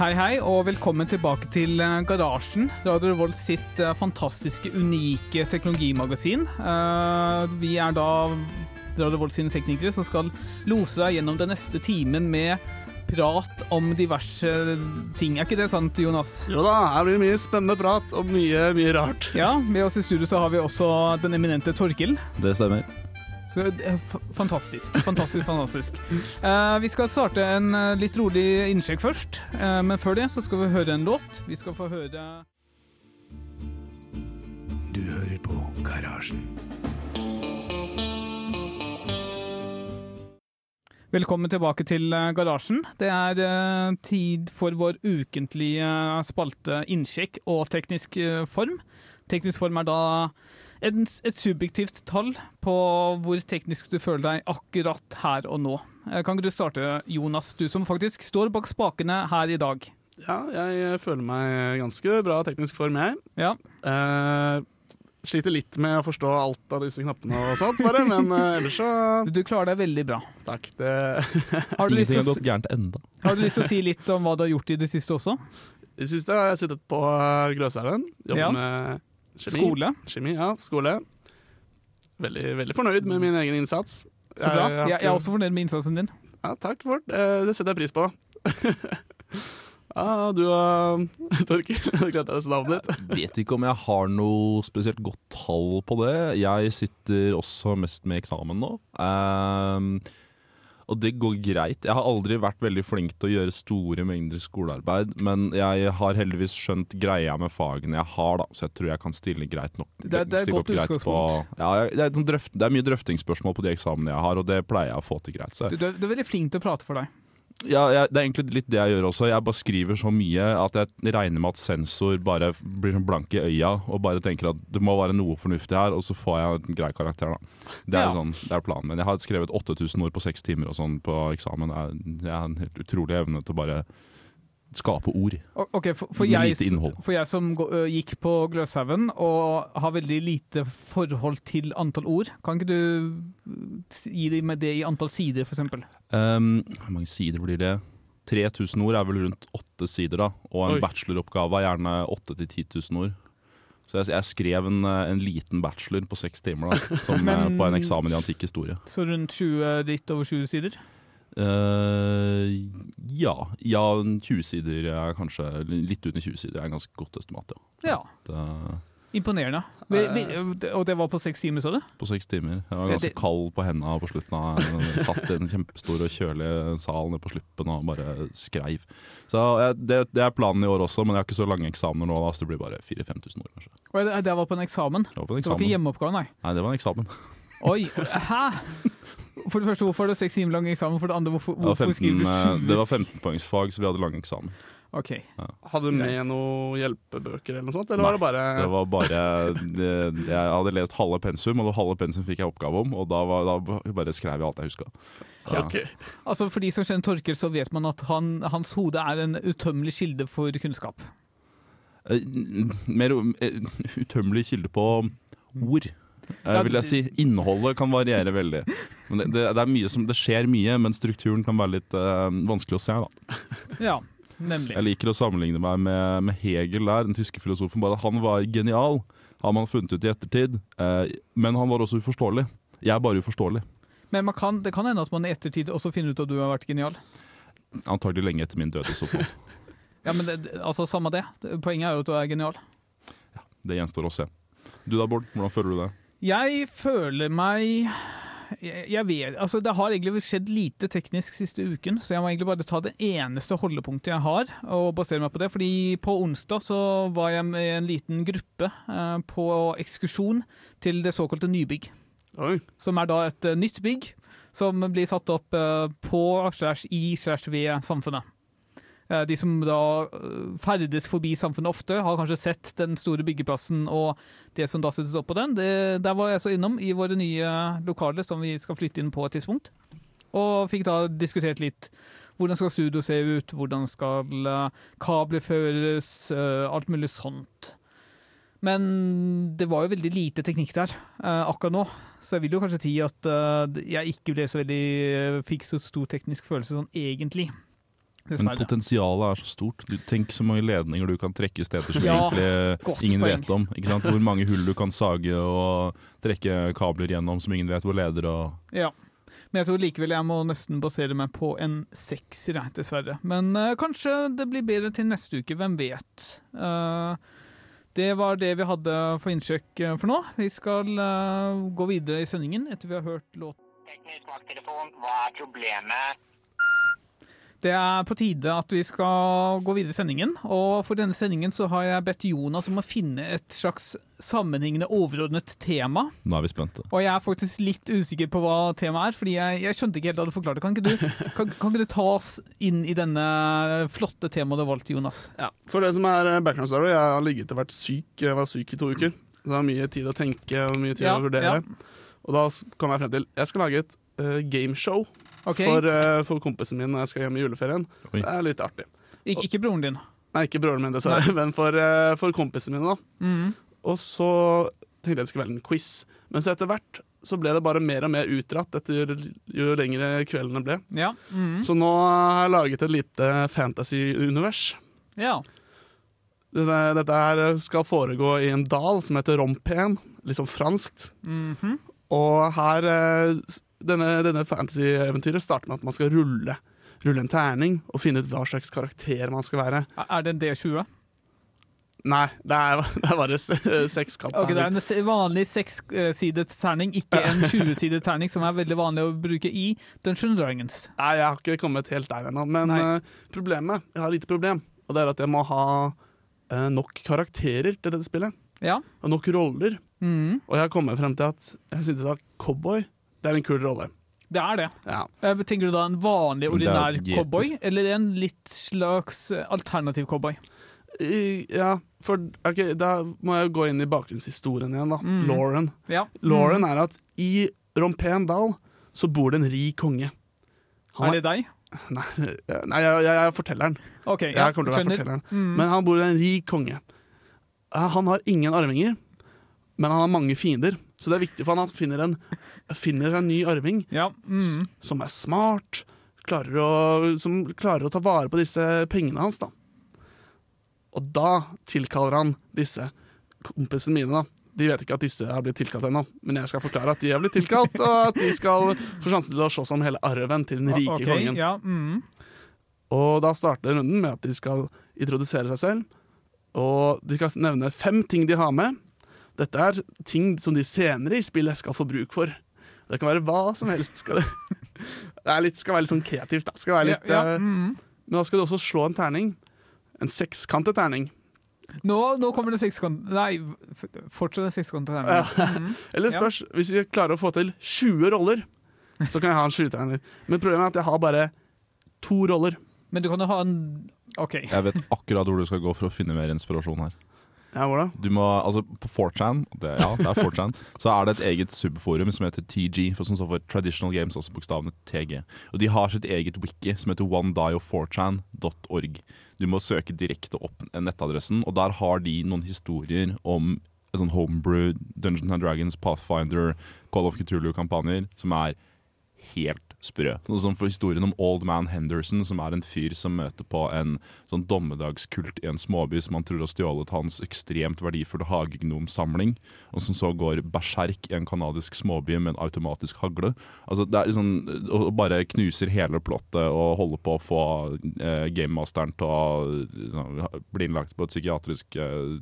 Hei, hei, og velkommen tilbake til eh, Garasjen. Radio Revolt sitt eh, fantastiske, unike teknologimagasin. Eh, vi er da Radio Revolt sine teknikere som skal lose deg gjennom den neste timen med prat om diverse ting. Er ikke det sant, Jonas? Jo da, her blir mye spennende prat og mye, mye rart. Ja, med oss i studio så har vi også den eminente Torkil. Det stemmer. Så, eh, fantastisk. Fantastisk, fantastisk. Uh, vi skal starte en eh, litt rolig innsjekk først, uh, men før det så skal vi høre en låt. Vi skal få høre Du hører på Garasjen. Velkommen tilbake til Garasjen. Det er tid for vår ukentlige spalte Innsjekk og teknisk form. Teknisk form er da en, et subjektivt tall på hvor teknisk du føler deg akkurat her og nå. Eh, Kan ikke du starte, Jonas, du som faktisk står bak spakene her i dag? Ja, jeg føler meg ganske bra teknisk form, jeg. Ja. Eh, sliter litt med å forstå alt av disse knappene og sånt, bare, men eh, ellers så Du klarer deg veldig bra. Takk. Det, Har du, Ingenting har gått gærent enda. har du lyst til å si litt om hva du har gjort i det siste også? I det siste har jeg sittet på eh, Gløshaugen. Jobber Ja. med kjemi. Skole? Kjemi, ja. Skole. Veldig, veldig fornøyd med min egen innsats. Så bra. Jeg, jeg er også fornøyd med innsatsen din. Ja, takk, for det. det setter jeg pris på. ja, du og Torkil, jeg glemte nesten navnet ditt. Vet ikke om jeg har noe spesielt godt tall på det. Jeg sitter også mest med eksamen nå. Ehm, og det går greit. Jeg har aldri vært veldig flink til å gjøre store mengder skolearbeid, men jeg har heldigvis skjønt greia med fagene jeg har, da, så jeg tror jeg kan stille greit nok. Det det er godt utgangspunkt. På, ja, det, er et drøft, det er mye drøftingsspørsmål på de eksamene jeg har, og det pleier jeg å få til greit. Så Du, du er veldig flink til å prate for deg. Ja, jeg, det er egentlig litt det jeg gjør også. Jeg bare skriver så mye at jeg regner med at sensor bare blir sånn blank i øya og bare tenker at det må være noe fornuftig her, og så får jeg en grei karakter, da. Det er, Ja. sånn, det er planen. Men jeg har skrevet 8000 ord på seks timer og sånn på eksamen. Er, jeg har en helt utrolig evne til å bare skape ord. Ok, for, for, Med jeg, lite innhold. for jeg som gikk på Gløshaugen og har veldig lite forhold til antall ord, kan ikke du gi det med det i antall sider, for eksempel? Um, hvor mange sider blir det? 3000 ord er vel rundt åtte sider, da. Og en Oi. bacheloroppgave er gjerne 8000-10 000 ord. Så jeg, jeg skrev en, en liten bachelor på seks timer, da, som, Men- på en eksamen i antikk historie. Så rundt 20, litt over 20 sider? Eh, ja. ja, 20 sider er kanskje litt under 20 sider. er en ganske godt estimat, ja. Ja, Det, imponerende. Det, det, og det var på seks timer, sa du? på seks timer. Jeg var ganske det- kald på hendene på slutten. av Jeg Satt i en kjempestor og kjølig sal nede på sluppen og bare skreiv. Så det, det er planen i år også, men jeg har ikke så lange eksamener nå, da, så det blir bare 4000-5000 ord. kanskje. Og det, det var på en eksamen? Det var på en Det var ikke hjemmeoppgave, nei? Nei, det var en eksamen. Oi, hæ? For det første, hvorfor er det seks timer lang eksamen? For det andre, hvorfor, Det hvorfor skriver du eh, 20 det var 15-poengsfag, så vi hadde lang eksamen. Ok. Hadde du med noen hjelpebøker eller noe sånt, eller var det bare Det var bare det, Jeg hadde lest halve pensum, og det halve pensum fikk jeg oppgave om. Og da, var, da bare skrev jeg alt jeg huska. Ja, ok. Altså For de som kjenner Torkel, så vet man at han, hans hode er en utømmelig kilde for kunnskap. Eh, Mer eh, utømmelig kilde på ord. Eh, vil jeg si. Innholdet kan variere veldig. Men det, det, det, som, det skjer mye, men strukturen kan være litt uh, vanskelig å se. Da. Ja, nemlig. Jeg liker å sammenligne meg med, med Hegel der, den tyske filosofen. Bare han var genial, har man funnet ut i ettertid. Uh, men han var også uforståelig. Jeg er bare uforståelig. Men man kan, det kan hende at man i ettertid også finner ut at du har vært genial. Antagelig lenge etter min død i så fall. Ja, men det, altså Samme det. Poenget er jo at du er genial. Det gjenstår å se. Du da, Bård? Hvordan føler du det? Jeg føler meg jeg, jeg vet, altså Det har egentlig skjedd lite teknisk siste uken, så jeg må egentlig bare ta det eneste holdepunktet jeg har, og basere meg på det. Fordi på onsdag så var jeg med en liten gruppe eh, på ekskursjon til det såkalte nybygg. Oi. Som er da et eh, nytt bygg som blir satt opp eh, på slash i slash ved samfunnet. Eh, De som da eh, ferdes forbi samfunnet ofte, har kanskje sett den store byggeplassen og det som da settes opp på den. Det, der var jeg så innom i våre nye lokaler som vi skal flytte inn på et tidspunkt. Og fikk da diskutert litt hvordan skal studio se ut, hvordan skal eh, kabler føres, alt mulig sånt. Men det var jo veldig lite teknikk der eh, akkurat nå, så jeg vil jo kanskje si at eh, jeg ikke ble så veldig fikk så stor teknisk følelse sånn egentlig. Men potensialet er så stort. Du, tenk så mange ledninger du kan trekke steder som Ja, egentlig ingen poeng. vet om. Ikke sant? Hvor mange hull du kan sage og trekke kabler gjennom som ingen vet hvor leder. Og Ja. Men jeg tror likevel jeg må nesten basere meg på en sekser, dessverre. Men uh, kanskje det blir bedre til neste uke, hvem vet. Uh, det var det vi hadde for innsjekk eh, for nå. Vi skal uh, gå videre i sendingen etter vi har hørt låt. Teknisk vakttelefon, hva er problemet? Det er på tide at vi skal gå videre i sendingen, og for denne sendingen så har jeg bedt Jonas om å finne et slags sammenhengende overordnet tema. nå er vi spente. Og jeg er faktisk litt usikker på hva temaet er, fordi jeg, jeg skjønte ikke helt hva du forklarte. Kan ikke du, kan, kan ikke du ta oss inn i denne flotte temaet du har valgt, Jonas? Ja. For det som er eh, background story, jeg har ligget og vært syk. Jeg var syk i to uker. Så jeg har mye tid å tenke og mye tid Ja, å vurdere. ja. Og da kom jeg frem til Jeg skal lage et uh, gameshow Ok, for, uh, for kompisen min når jeg skal hjem i juleferien. Oi. Det er litt artig. Ik ikke broren din. Nei, ikke broren min, dessverre, men for, uh, for kompisen min. da Mm. Og så tenkte jeg det skulle være en quiz. Men så etter hvert så ble det bare mer og mer utdratt etter jo lengre kveldene ble. Ja. Mm. Så nå har jeg laget et lite fantasy-univers. ja. Dette, dette her skal foregå i en dal som heter Rompen, litt sånn franskt. -hmm. Og her eh, Denne, denne fantasy-eventyret starter med at man skal rulle. Rulle en terning og finne ut hva slags karakter man skal være. Er det en D20? Nei, det er, det er bare se- sekskant. Ok, Det er en vanlig sekssidet terning, ikke en 20-sidet terning, som er veldig vanlig å bruke i Dungeons Dragons. Nei, jeg har ikke kommet helt der ennå. Men eh, problemet Jeg har et lite problem, og det er at jeg må ha eh, nok karakterer til dette spillet. Ja. Og nok roller. Mm. Og jeg har kommet frem til at jeg synes at cowboy det er en kul rolle. Det er det. Ja. Eh, Tenker du da en vanlig, ordinær cowboy, eller en litt slags eh, alternativ cowboy? I, ja, for ok, da må jeg gå inn i bakgrunnshistorien igjen, da. Mm. Lauren. Ja. Lauren er at i Rompen dal så bor det en rik konge. Er det deg? Nei, nei jeg, jeg, jeg er fortelleren. OK, ja, Jeg kommer til å være fortelleren. Mm. Men han bor i en rik konge. Eh, Han har ingen arvinger, men han har mange fiender. Så det er viktig for han at han finner en, finner en ny arving Ja. Mm. som er smart, klarer å, som klarer å ta vare på disse pengene hans. da. Og da tilkaller han disse kompisene mine. da. De vet ikke at disse har blitt tilkalt ennå, men jeg skal forklare at de har blitt tilkalt, og at de skal få sjansen til å slåss om hele arven til den rike okay, kongen. Ja. Mm. Og da starter runden med at de skal introdusere seg selv. Og de skal nevne fem ting de har med. Dette er ting som de senere i spillet skal få bruk for. Det kan være hva som helst. Skal det, det er litt, skal være litt sånn kreativt. Da. Skal være litt, ja, ja. eh, Mm. Men da skal du også slå en terning. En sekskantet terning. Nå, nå kommer det sekskant... Nei, fortsatt en sekskantet terning. Mhm. Eller Ja. spørs, hvis vi klarer å få til 20 roller, så kan jeg ha en sjuterner. Men problemet er at jeg har bare to roller. Men du kan jo ha en OK. Jeg vet akkurat hvor du skal gå for å finne mer inspirasjon her. Ja, hvor da? Du må, altså På 4chan, det, ja, det er 4chan så er det et eget subforum som heter TG, for som står for Traditional Games, også bokstavene TG. Og De har sitt eget wiki som heter onedieof4chan.org. Du må søke direkte opp nettadressen, og der har de noen historier om sånn homebrew, Dungeons and Dragons, Pathfinder, Call of Cthulhu-kampanjer som er helt sprø. Sånn som for historien om Old Man Henderson, som er en fyr som møter på en sånn dommedagskult i en småby som han tror har stjålet hans ekstremt verdifulle hagegnomsamling, og som så går berserk i en kanadisk småby med en automatisk hagle. Altså, det er liksom, og bare knuser hele plottet og holder på å få eh, gamemasteren til å liksom, bli innlagt på et psykiatrisk eh,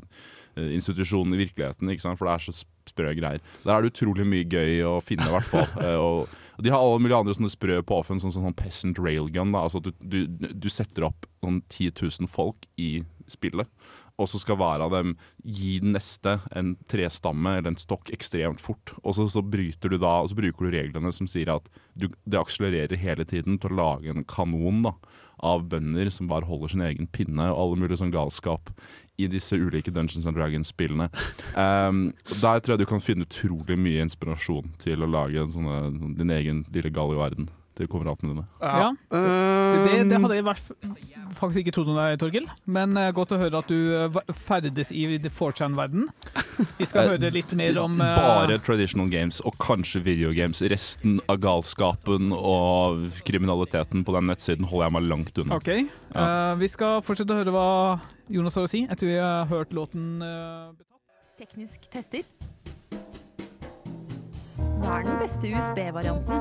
institusjon i virkeligheten, for det er så sprø greier. Der er det utrolig mye gøy å finne, i hvert fall. Eh, og, og de har alle mulige andre sånne sprø påfunn, sånn sånn, sånn peasant railgun. Da. Altså du, du, du setter opp sånn 10 000 folk i spillet, og så skal hver av dem gi den neste en trestamme eller en stokk ekstremt fort. Og så, så bryter du da, og så bruker du reglene som sier at du, det akselererer hele tiden til å lage en kanon da, av bønder som bare holder sin egen pinne, og alle mulige sånn galskap i disse ulike Dungeons and Dragons-spillene. Um, der tror jeg du kan finne utrolig mye inspirasjon til å lage en sånne, din egen lille Galli-verden til kameratene dine. Ja. Det, det, det hadde jeg vært, faktisk ikke trodd om deg, Torgil. Men eh, godt å høre at du eh, ferdes i 4chan-verden. Vi skal Eh, høre litt mer om Bare traditional games og kanskje videogames. Resten av galskapen og kriminaliteten på den nettsiden holder jeg meg langt unna. OK. Eh, vi skal fortsette å høre hva Jonas har å si etter vi har hørt låten Teknisk tester. Hva er den beste USB-varianten?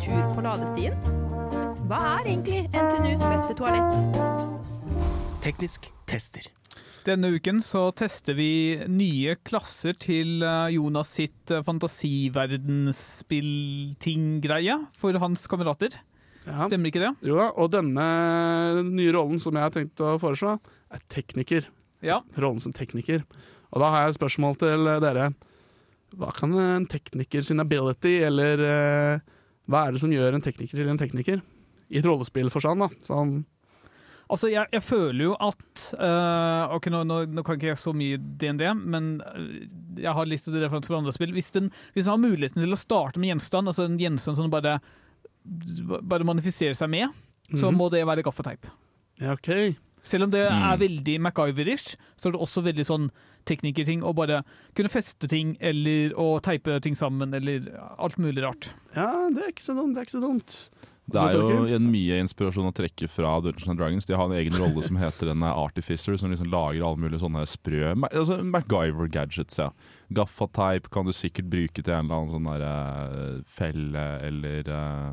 Tur på ladestien? Hva er egentlig NTNUs beste toalett? Teknisk tester. Denne uken så tester vi nye klasser til eh, Jonas sitt eh, fantasiverdenspill-ting-greie for hans kamerater. Ja. Stemmer ikke det? Jo da, og denne nye rollen som jeg har tenkt å foreslå, er tekniker. Ja. Rollen som tekniker. Og da har jeg et spørsmål til dere. Hva kan en tekniker sin ability, eller eh, hva er det som gjør en tekniker til en tekniker? I et rollespillforstand, da. Sånn, Altså, jeg, jeg føler jo at uh, Ok, nå, nå, nå kan ikke jeg så mye DND, men eh, jeg har lyst å referanse for andre spill. Hvis den, hvis den har muligheten til å starte med gjenstand, altså en gjenstand som bare, bare manifiserer seg med, så Mhm. må det være gaffateip. ja, OK. Selv om det Mm. er veldig MacGyver-ish, så er det også veldig sånn teknikerting å bare kunne feste ting eller å teipe ting sammen eller alt mulig rart. Ja, det er ikke så dumt. Det er ikke så dumt. Det er jo en mye inspirasjon å trekke fra Dungeons and Dragons. De har en egen rolle som heter en Artificer, som liksom lager alle mulige sånne sprø altså MacGyver-gadgets. ja. Gaffateip kan du sikkert bruke til en eller annen sånn der, eh, felle, eller eh,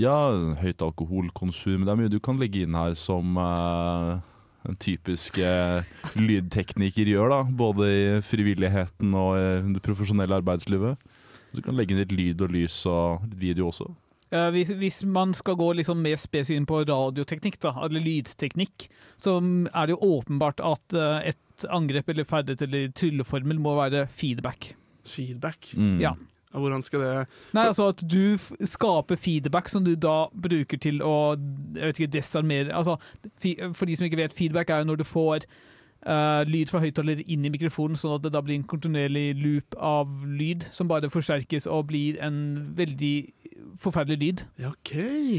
Ja, høyt alkoholkonsum. Det er mye du kan legge inn her som uh, en typisk uh, lydtekniker gjør, da. Både i frivilligheten og i det profesjonelle arbeidslivet. Så du kan legge inn litt lyd og lys og litt video også. Eh, hvis, hvis man skal gå liksom mer spesifikt inn på radioteknikk, da, eller lydteknikk, så er det jo åpenbart at uh, et angrep eller ferdighet eller trylleformel må være feedback. Feedback. Mm. Ja. Hvordan skal det Nei, altså at du skaper feedback som du da bruker til å jeg vet ikke, desarmere altså, For de som ikke vet, feedback er jo når du får uh, lyd fra høyttaler inn i mikrofonen, sånn at det da blir en kontinuerlig loop av lyd som bare forsterkes og blir en veldig forferdelig lyd. Ja, OK.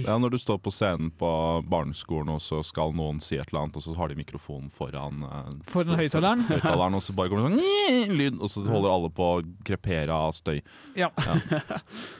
Ja, Når du står på scenen på barneskolen, og så skal noen si et eller annet, og så har de mikrofonen foran eh, Foran for- høyttaleren? høyttaleren, og så bare kommer det sånn lyd, og så holder alle på å krepere av støy. Ja.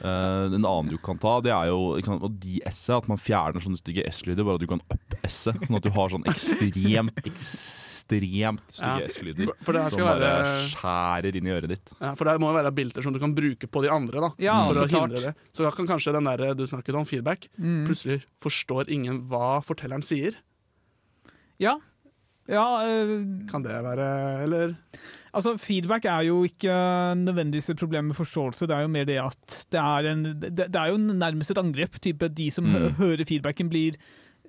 Eh, en annen du kan ta, det er jo ikke sant, å de-esse, at man fjerner sånne stygge S-lyder, bare at du kan up-esse, sånn at du har sånn ekstremt, ekstremt stygge Ja. S-lyder. Som bare være skjærer inn i øret ditt. ja, For det må jo være bilder som du kan bruke på de andre, da. Ja, for å klart. hindre det. Så da kan kanskje den der du snakket om, feedback, Mm. plutselig forstår ingen hva fortelleren sier. Ja. ja øh, Kan det være Eller Altså, Feedback er jo ikke nødvendigvis et problem med forståelse, det er jo mer det at det er, en, det, det er jo nærmest et angrep. Type De som Mm. hører feedbacken, blir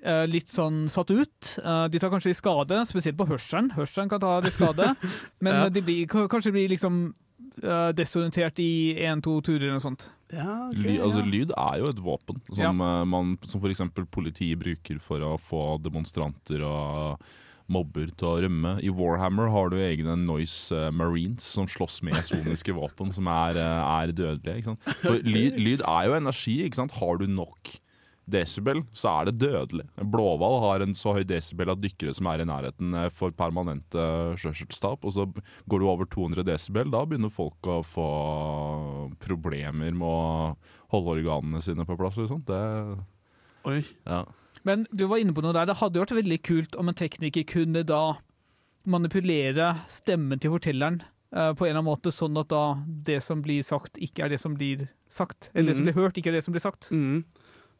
eh, litt sånn satt ut. Uh, de tar kanskje litt skade, spesielt på hørselen. Hørselen kan ta litt skade, men Ja. eh, de blir, kanskje blir liksom eh, desorientert i én-to turer eller noe sånt. Ja, okay, Ly, altså, ja. lyd er jo et våpen, som, ja. man, som f.eks. politiet bruker for å få demonstranter og mobber til å rømme. I Warhammer har du egne Noise eh, Marines som slåss med soniske våpen, som er, eh, er dødelige. Ikke sant? For lyd, lyd er jo energi. Ikke sant? Har du nok desibel, så er det dødelig. Blåhval har en så høy desibel at dykkere som er i nærheten eh, får permanente uh. Og så går du over 200 desibel, da begynner folk å få problemer med å holde organene sine på plass. Liksom. Det, Oi. ja. Men du var inne på noe der. Det hadde jo vært veldig kult om en tekniker kunne da manipulere stemmen til fortelleren eh, på en eller annen måte, sånn at da det som blir sagt, ikke er det som blir sagt. Eller det som Mhm. blir hørt, ikke er det som blir sagt. Mm.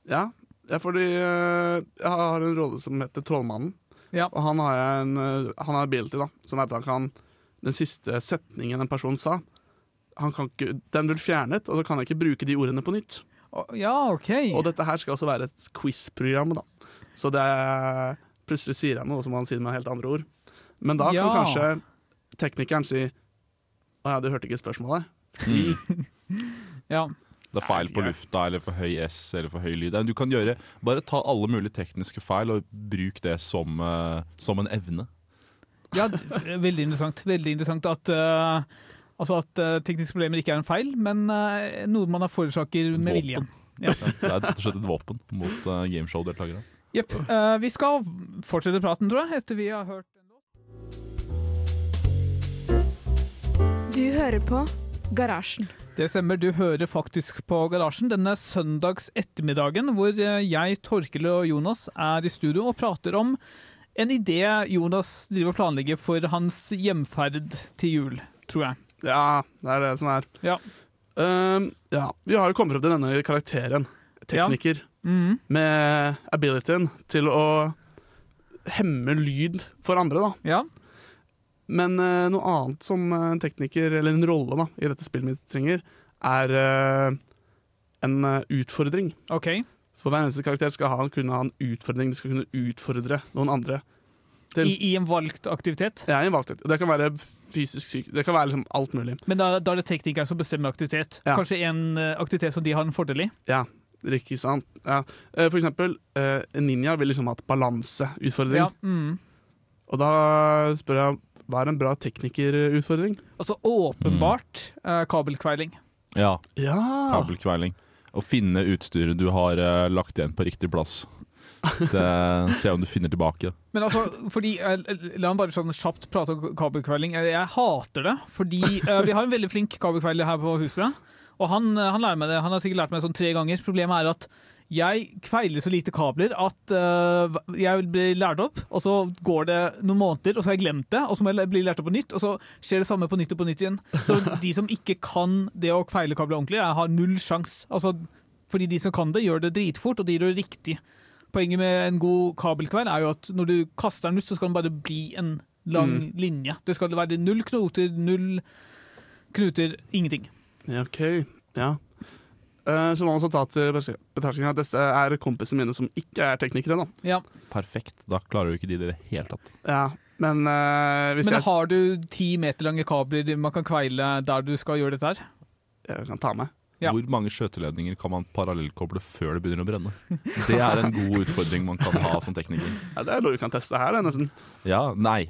Ja. ja, fordi eh, jeg har en rolle som heter Trollmannen. Ja. Og han har jeg en eh, Han har ability, da, som er at han kan Den siste setningen en person sa, han kan ikke, den blir fjernet, og så kan jeg ikke bruke de ordene på nytt. Ja, OK. Og dette her skal også være et quiz-program, da. Så det er Plutselig sier jeg noe som han sier med helt andre ord. Men da Ja. kan kanskje teknikeren si Å ja, du hørte ikke spørsmålet? Ja. Det er feil på lufta, eller for høy S, eller for høy lyd. Du kan gjøre, Bare ta alle mulige tekniske feil og bruk det som, eh, som en evne. ja, veldig interessant. Veldig interessant at uh, Altså at uh, tekniske problemer ikke er en feil, men uh, noe man har forårsaker med vilje. Våpen. ja. Det er rett og slett et våpen mot uh, gameshow-deltakere. Jepp. Eh, vi skal fortsette praten, tror jeg, etter vi har hørt en låt. Du hører på Garasjen. Det stemmer, du hører faktisk på Garasjen denne søndags ettermiddagen, hvor eh, jeg, Torkel og Jonas er i studio og prater om en idé Jonas driver og planlegger for hans hjemferd til jul, tror jeg. Ja, det er det som er. Ja. Ehm, ja. Vi har jo kommet opp til denne karakteren, tekniker, Mhm. med abilityen til å hemme lyd for andre, da. Ja. Men uh, noe annet som eh, en tekniker, eller en rolle da, i dette spillet mitt trenger, er uh, en uh, utfordring. OK. For hver eneste karakter skal ha, kunne ha en utfordring. De skal kunne utfordre noen andre. Til, I, I en valgt aktivitet. Ja, i en valgt Det kan være fysisk syk, det kan være liksom alt mulig. Men da, da er det teknikeren som bestemmer aktivitet. Ja. Kanskje en eh, aktivitet som de har en fordel i. Ikke sant? Ja. Eh, For eksempel, eh, en ninja vil liksom ha et balanseutfordring. Ja. Mm. Og da spør jeg hva er en bra teknikerutfordring? Altså åpenbart eh, kabelkveiling. Ja, Ja! kabelkveiling. Å finne utstyret du har eh, lagt igjen på riktig plass. Det, se om du finner tilbake. Men altså, fordi eh, La meg bare sånn kjapt prate om kabelkveiling. Jeg, jeg hater det, fordi eh, vi har en veldig flink kabelkveiler her på huset. Og han, han lærer meg det. Han har sikkert lært meg det sånn tre ganger. Problemet er at jeg kveiler så lite kabler at uh, jeg blir lært opp, og så går det noen måneder, og så har jeg glemt det, og så må jeg bli lært opp på nytt, og så skjer det samme på nytt og på nytt igjen. Så de som ikke kan det å kveile kabler ordentlig, jeg har null sjans. Altså, fordi de som kan det, gjør det dritfort, og de gjør det riktig. Poenget med en god kabelkveil er jo at når du kaster den ut, så skal den bare bli en lang Mm. linje. Det skal være null knoter, null knuter, ingenting. Ja, OK. Ja. Eh, Så må man også ta til betraktning at disse er kompisene mine som ikke er teknikere. da. Ja. Perfekt. Da klarer du ikke de det i det hele tatt. Ja, Men uh, hvis Men jeg, har du ti meter lange kabler man kan kveile der du skal gjøre dette her? jeg kan ta med Ja. Hvor mange skjøteledninger kan man parallellkoble før det begynner å brenne? Det er en god utfordring man kan ha som tekniker. ja, Det er noe vi kan teste her, det, nesten. Ja, nei.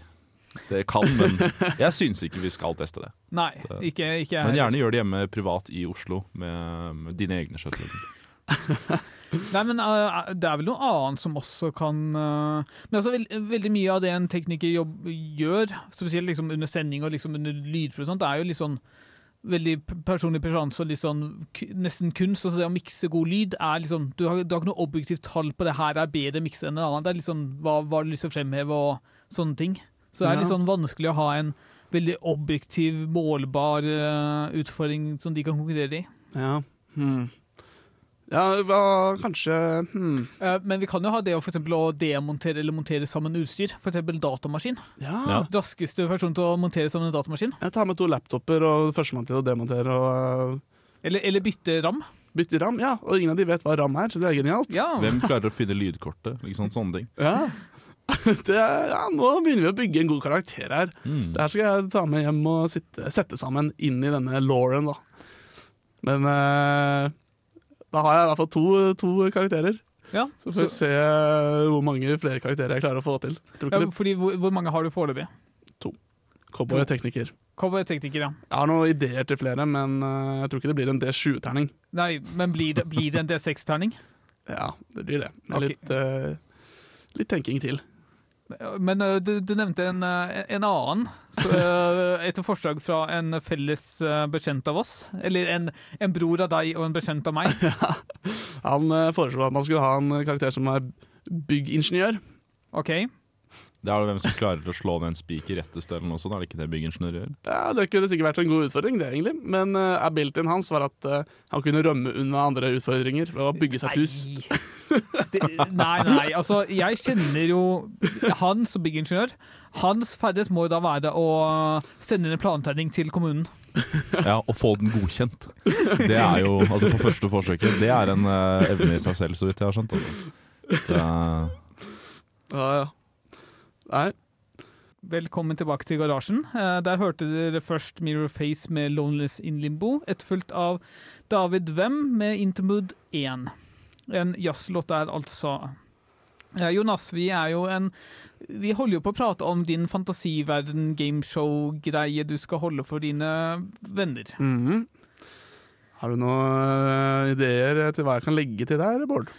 Det kan, men jeg syns ikke vi skal teste det. Nei, ikke, ikke jeg Men gjerne gjør det hjemme privat i Oslo med, med dine egne skjøteledninger. Nei, men uh, det er vel noe annet som også kan uh, Men altså, veld, veldig mye av det en tekniker jobb, gjør, spesielt liksom under sending og liksom under lydprøve det er jo litt sånn veldig personlig preferanse og litt sånn nesten kunst. Altså det å mikse god lyd er liksom Du har, du har ikke noe objektivt tall på det her er bedre mikse enn en annen. Det er liksom hva, hva, du har lyst til å fremheve og sånne ting. Så det er litt sånn vanskelig å ha en veldig objektiv, målbar uh, utfordring som de kan konkurrere i. Ja. Hmm. Ja, hva, kanskje hmm. Eh, Men vi kan jo ha det å, for å demontere eller montere sammen utstyr. F.eks. datamaskin. Ja. Ja. Raskeste person til å montere sammen en datamaskin. Jeg tar med to laptoper og førstemann til å demontere og uh... Eller, eller bytte ram. bytte ram. Ja, og ingen av de vet hva ram er, så det er genialt. Ja. Hvem klarer å finne lydkortet? Liksom sånne ting. Ja. Det ja, nå begynner vi å bygge en god karakter her. Mm. Det her skal jeg ta med hjem og sitte, sette sammen inn i denne Lauren, da. Men eh, da har jeg i hvert fall to, to karakterer. ja. Så får vi se hvor mange flere karakterer jeg klarer å få til. Ja fordi hvor, hvor mange har du foreløpig? Cowboy og tekniker. Cowboy-tekniker, ja. Jeg har noen ideer til flere, men eh, jeg tror ikke det blir en D7-terning. Nei, men blir det, blir det en D6-terning? Ja, det blir det. Med okay. litt, uh, litt tenking til. Men eh, du, du nevnte en, eh, en annen, eh, etter forslag fra en felles bekjent av oss. Eller en, en bror av deg og en bekjent av meg. Han eh, foreslo at man skulle ha en karakter som er byggingeniør. OK? Det er hvem som klarer å slå ned en spiker rettest eller noe sånt. Er det ikke det byggingeniører gjør? Ja, Det kunne sikkert vært en god utfordring, det egentlig. Men uh, abilityen hans var at uh, han kunne rømme unna andre utfordringer ved å bygge seg et hus. Det, nei, nei, altså jeg kjenner jo han som byggingeniør. Hans ferdighet må jo da være å sende inn en plantegning til kommunen. Ja, og få den godkjent. Det er jo, altså på første forsøket, det er en uh, evne i seg selv, så vidt jeg har skjønt. Altså. Det er, Ja, ja. Nei. Velkommen tilbake til garasjen. Eh, Der hørte dere først Mirror Face med 'Loneless in Limbo', etterfulgt av David Wem med 'Intermood 1'. En jazzlåt der, altså. Jonas, vi er jo en Vi holder jo på å prate om din fantasiverden gameshow-greie du skal holde for dine venner. Mhm. Har du noen eh, ideer til hva jeg kan legge til der, Bård?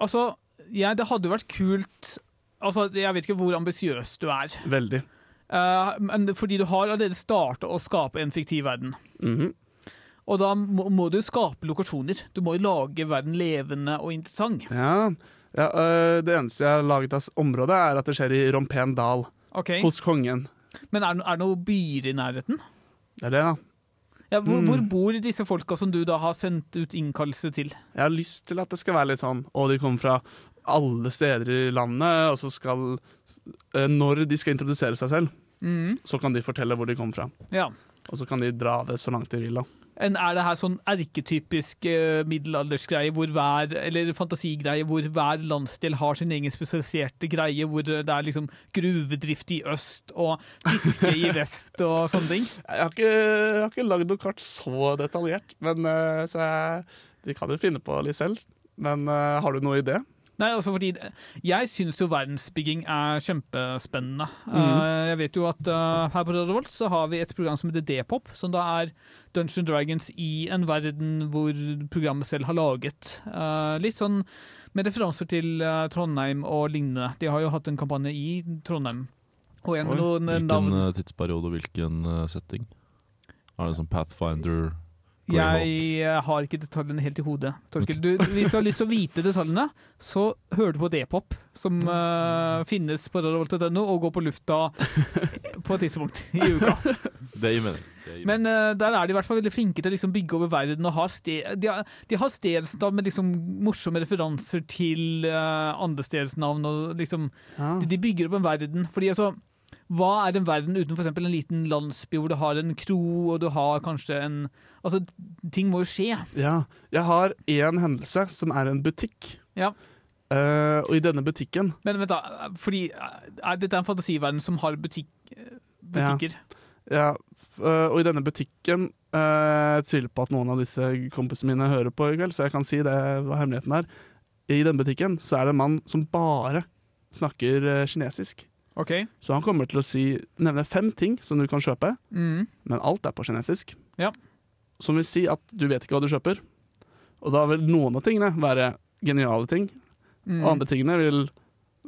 Altså, ja, det hadde jo vært kult Altså, Jeg vet ikke hvor ambisiøs du er. Veldig. Uh, men fordi du har allerede starta å skape en fiktiv verden. Mhm. Og da må, må du skape lokasjoner. Du må jo lage verden levende og interessant. Ja. ja øh, det eneste jeg har laget av området, er at det skjer i Rompen dal, Ok, hos kongen. Men er er det noen byer i nærheten? Det er det, da. Ja, hvor, Mm. hvor bor disse folka som du da har sendt ut innkallelse til? Jeg har lyst til at det skal være litt sånn Og de kommer fra alle steder i landet, og så skal øh, Når de skal introdusere seg selv, Mm, så kan de fortelle hvor de kommer fra. ja. Og så kan de dra det så langt de vil, da. En, er det her sånn erketypisk eh, middelaldersgreie hvor hver, eller fantasigreie hvor hver landsdel har sin egen spesialiserte greie, hvor det er liksom gruvedrift i øst og fiske i vest og sånne ting? Jeg har ikke, jeg har ikke lagd noe kart så detaljert, men øh, så jeg, de kan jo finne på litt selv. Men øh, har du noe idé? Nei, altså fordi Jeg syns jo verdensbygging er kjempespennende. Eh, jeg vet jo at eh, her på Radio Volt så har vi et program som heter D-pop, som da er Dungeons Dragons i en verden hvor programmet selv har laget. Eh, litt sånn med referanser til Trondheim og lignende. De har jo hatt en kampanje i Trondheim. Og en med Oi, noen hvilken navn tidsperiode og hvilken setting? Er det sånn Pathfinder? Jeg eh, har ikke detaljene helt i hodet. Torkel, du, hvis du har lyst til å vite detaljene, så hører du på D-pop, som uh, finnes på radiovolt.no og går på lufta på et tidspunkt i uka. Det gir mening. Men uh, der er de i hvert fall veldig flinke til å liksom bygge over verden. og har de, har, de har stedsnavn med liksom morsomme referanser til uh, andre stedsnavn. og liksom, Ja. de, de bygger opp en verden. Fordi altså, hva er en verden uten eksempel en liten landsby hvor du har en kro og du har kanskje en Altså, ting må jo skje. Ja, jeg har én hendelse som er en butikk. Ja. Uh, og i denne butikken Men vent, da. Fordi er dette en fantasiverden som har butikk, eh, butikker? ja, ja. Uh, Og i denne butikken Jeg tviler på at noen av disse kompisene mine hører på i kveld, så jeg kan si det hva hemmeligheten er. I denne butikken så er det en mann som bare snakker kinesisk. OK. Så han kommer til å si, nevne fem ting som du kan kjøpe, Mm. men alt er på kinesisk. Ja. Som vil si at du vet ikke hva du kjøper. Og da vil noen av tingene være geniale ting, Mm. og andre tingene vil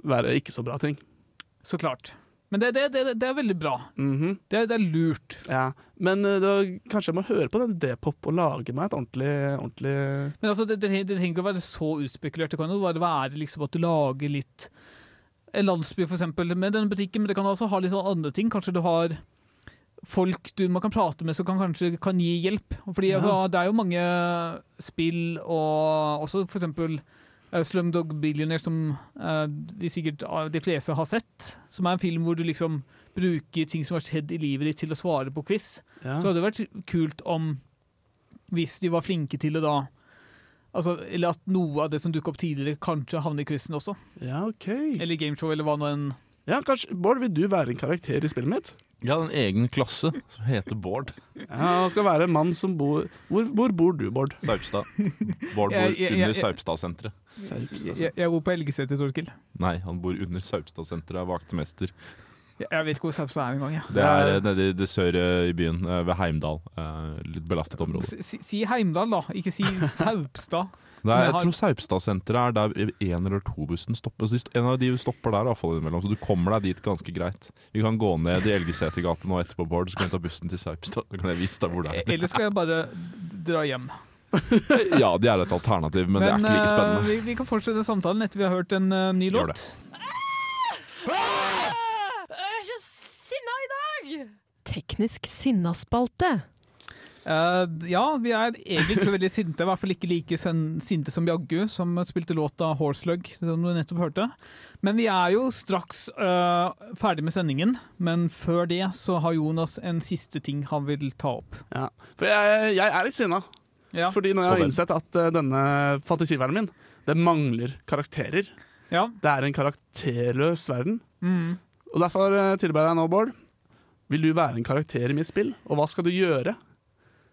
være ikke så bra ting. Så klart. Men det, det, det, det er veldig bra. Mhm. Det, det er lurt. Ja, Men eh, da, kanskje jeg må høre på den D-pop og lage meg et ordentlig, ordentlig Men altså, det, det, det trenger ikke å være så utspekulert. Det kan jo bare være liksom at du lager litt En landsby, for eksempel, med denne butikken, men det kan også ha litt sånn andre ting. Kanskje du har folk du man kan prate med som kan kanskje kan gi hjelp. Fordi Ja. altså, det er jo mange spill, og også for eksempel eh, Slumdog Billionaire, som uh, de sikkert uh, de fleste har sett. Som er en film hvor du liksom bruker ting som har skjedd i livet ditt til å svare på quiz. ja. Så hadde det vært kult om hvis de var flinke til det da Altså, eller at noe av det som dukket opp tidligere, kanskje havner i quizen også. ja, OK. Eller gameshow, eller hva nå enn. Ja, kanskje, Bård, vil du være en karakter i spillet mitt? Jeg har en egen klasse som heter Bård Ja, Han skal være en mann som bor Hvor, hvor bor du, Bård? Saupstad. Bård bor Jeg- jeg- jeg- under Saupstad-senteret. Saupstad. Jeg, jeg bor på Elgeseter, Torkil. Nei, han bor under Saupstad-senteret, er vaktemester. Jeg, vet ikke hvor Saupstad er engang. Ja. Det er eh, nede i det sør i byen, eh, ved Heimdal. Eh, Litt belastet område. Si, si Heimdal, da. Ikke si Saupstad. Nei, jeg tror Saupstad-senteret er der én eller to bussen stopper. Så en av de stopper der, i hvert fall innimellom, så du kommer deg dit ganske greit. Vi kan gå ned i Elgesetergata nå etterpå, Bård, så kan vi ta bussen til Saupstad. Så kan jeg vise deg hvor det er. Eller skal jeg bare dra hjem? Ja, de er et alternativ, men, det er ikke like eh, spennende. vi, vi kan fortsette samtalen etter vi har hørt en uh, ny Gjør låt. Teknisk sinnaspalte. Uh, ja, vi er egentlig ikke så veldig sinte, i hvert fall ikke like sen- sinte som Jaggu, som spilte låta 'Horselug', som du nettopp hørte. Men vi er jo straks uh, ferdig med sendingen, men før det så har Jonas en siste ting han vil ta opp. Ja. For jeg, jeg er litt sinna. Ja. Fordi når jeg har innsett at uh, denne fantasiverdenen min Det mangler karakterer. Ja. Det er en karakterløs verden. Mm. Og Derfor uh, tilber jeg deg nå, Bård. Vil du være en karakter i mitt spill, og hva skal du gjøre?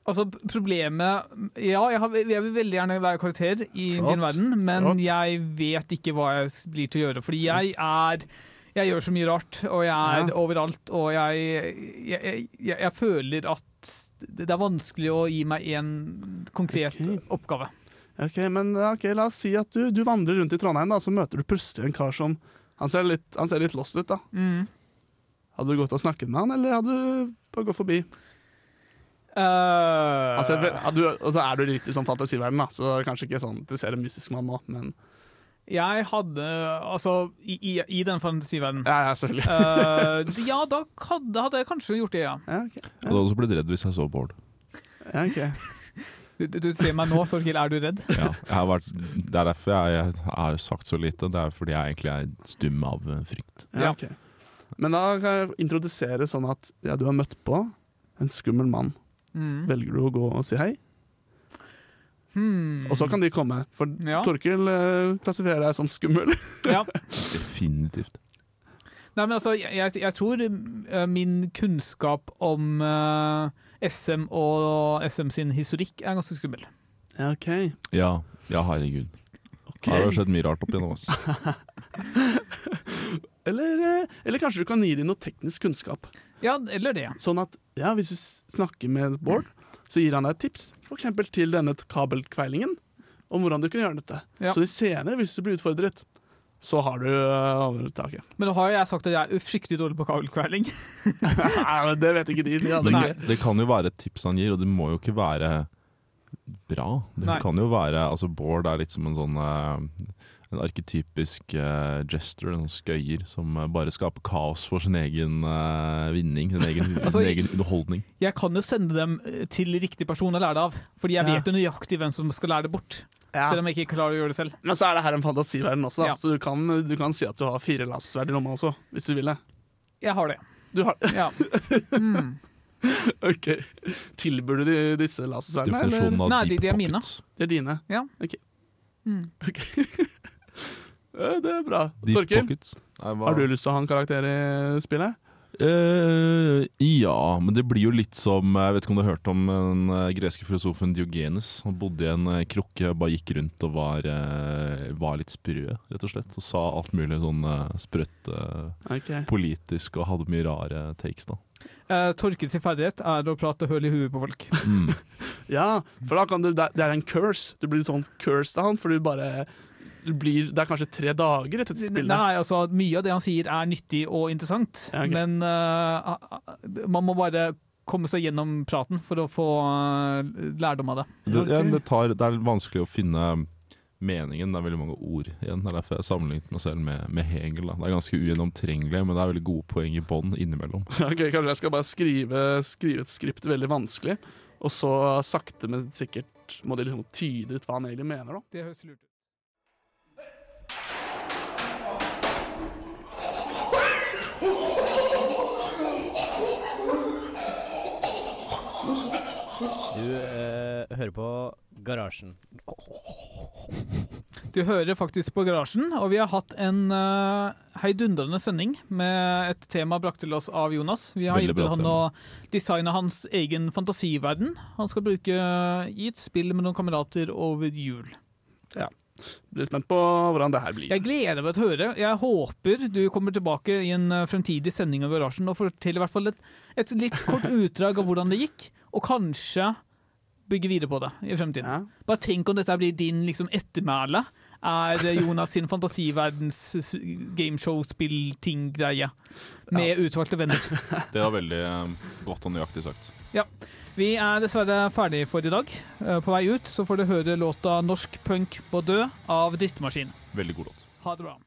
Altså, problemet Ja, jeg, har, jeg vil veldig gjerne være karakter i Flott. din verden, men Flott. jeg vet ikke hva jeg blir til å gjøre. Fordi jeg er Jeg gjør så mye rart, og jeg er Ja. overalt, og jeg jeg, jeg, jeg føler at det er vanskelig å gi meg en konkret okay. oppgave. Ok, men okay, La oss si at du, du vandrer rundt i Trondheim, da, så møter du plutselig en kar som Han ser litt, han ser litt lost ut. da Mm. Hadde du gått og snakket med han, eller hadde du bare gått forbi? Uh, Altså, er du, altså, er du litt i sånn fantasiverden, da, så det er kanskje ikke sånn at du ser en mystisk mann nå, men jeg hadde Altså, i, i, i den fantasiverdenen Ja, ja, selvfølgelig. uh, Ja, da hadde, hadde jeg kanskje gjort det, ja. Ja, okay. Jeg hadde også blitt redd hvis jeg så Bård. Ja, ok. Du, du, du ser meg nå, Torkil. Er du redd? Ja, jeg har vært, det er derfor jeg, jeg har sagt så lite. Det er fordi jeg egentlig er stum av frykt. Ja, Ja. Men da kan jeg introdusere sånn at ja, du har møtt på en skummel mann. Mm. Velger du å gå og si hei? Hmm. Og så kan de komme. For Ja. Torkil eh, klassifiserer deg som skummel. ja. Definitivt. Nei, men altså, jeg, jeg, tror eh, min kunnskap om uh, SM og SM sin historikk er ganske skummel. Ja, ok. Ja, ja herregud. Okay. Her har det skjedd mye rart opp igjennom oss. Eller, eh, eller kanskje du kan gi dem noe teknisk kunnskap. Ja, eller det. Sånn at ja, hvis du snakker med Bård, så gir han deg et tips. F.eks. til denne kabelkveilingen, om hvordan du kan gjøre dette. Ja. Så de senere, hvis du blir utfordret, så har du overtaket. Men nå har jo jeg sagt at jeg er fryktelig dårlig på kabelkveiling. Nei, men det vet ikke de. de Nei. Det kan jo være et tips han gir, og det må jo ikke være bra. Det Nei. kan jo være Altså, Bård er litt som en sånn eh, En arketypisk uh, jester, en sånn skøyer, som eh, bare skaper kaos for sin egen uh, vinning, sin egen, Altså, sin egen underholdning. Jeg kan jo sende dem eh, til riktig person å lære det av, fordi jeg Ja. vet jo nøyaktig hvem som skal lære det bort. Ja. Selv om jeg ikke klarer å gjøre det selv. Men så er det her en fantasiverden også, da. Ja. så du kan, du kan si at du har fire lasersverd i lomma også, hvis du vil det. Jeg har det. Du har, Ja. Mm. ok. Tilbyr du de, disse lasersverdene. Definisjonen av Nei, de- de er mine. De er dine? Ja. Ok. Mm. Ok. Ja, det er bra. Torkil, har du lyst til å ha en karakter i spillet? Uh, ja, men det blir jo litt som Jeg vet ikke om du har hørt om den eh, greske filosofen Diogenes. Han bodde i en eh, krukke, bare gikk rundt og var, eh, var litt sprø, rett og slett. Og sa alt mulig sånn uh, sprøtt eh, Ok. politisk og hadde mye rare takes, da. Uh, Torkels ferdighet er å prate høl i huet på folk. Mm. Ja, for da kan du, det er- en curse. Du blir sånn cursed av han, for du bare blir, Det er kanskje tre dager etter spillet. Nei, altså, mye av det han sier er nyttig og interessant, Ja, okay. men uh, man må bare komme seg gjennom praten for å få eh, lærdom av det. Det, ja, det, tar, det er vanskelig å finne meningen. Det er veldig mange ord igjen. Det er derfor jeg sammenlignet meg selv med, med Hegel. Da. Det er ganske ugjennomtrengelig, men det er veldig gode poeng i bånn innimellom. Ok, Kanskje jeg skal bare skrive, skrive et skript veldig vanskelig, og så sakte, men sikkert må de liksom tyde ut hva han egentlig mener. da. Det høres lurt ut. Du eh, hører på Garasjen. Du hører faktisk på Garasjen, og vi har hatt en uh, heidundrende sending med et tema brakt til oss av Jonas. Vi har Veldig bra hjulpet han å designe hans egen fantasiverden. Han skal bruke eh, i et spill med noen kamerater over jul. Ja. Blir spent på hvordan det her blir. Jeg gleder meg til å høre. Jeg håper du kommer tilbake i en eh, fremtidig sending av Garasjen og forteller i hvert fall et, et litt kort utdrag av hvordan det gikk, og kanskje bygge videre på det i fremtiden. Ja. Bare tenk om dette blir din liksom, ettermæle. Er Jonas sin fantasiverdens gameshow-spill-ting-greie. Med utvalgte venner. Det var veldig eh, godt og nøyaktig sagt. Ja. Vi er dessverre ferdig for i dag. Eh, På vei ut så får du høre låta 'Norsk punk på død' av Drittmaskin. Veldig god låt. Ha det bra.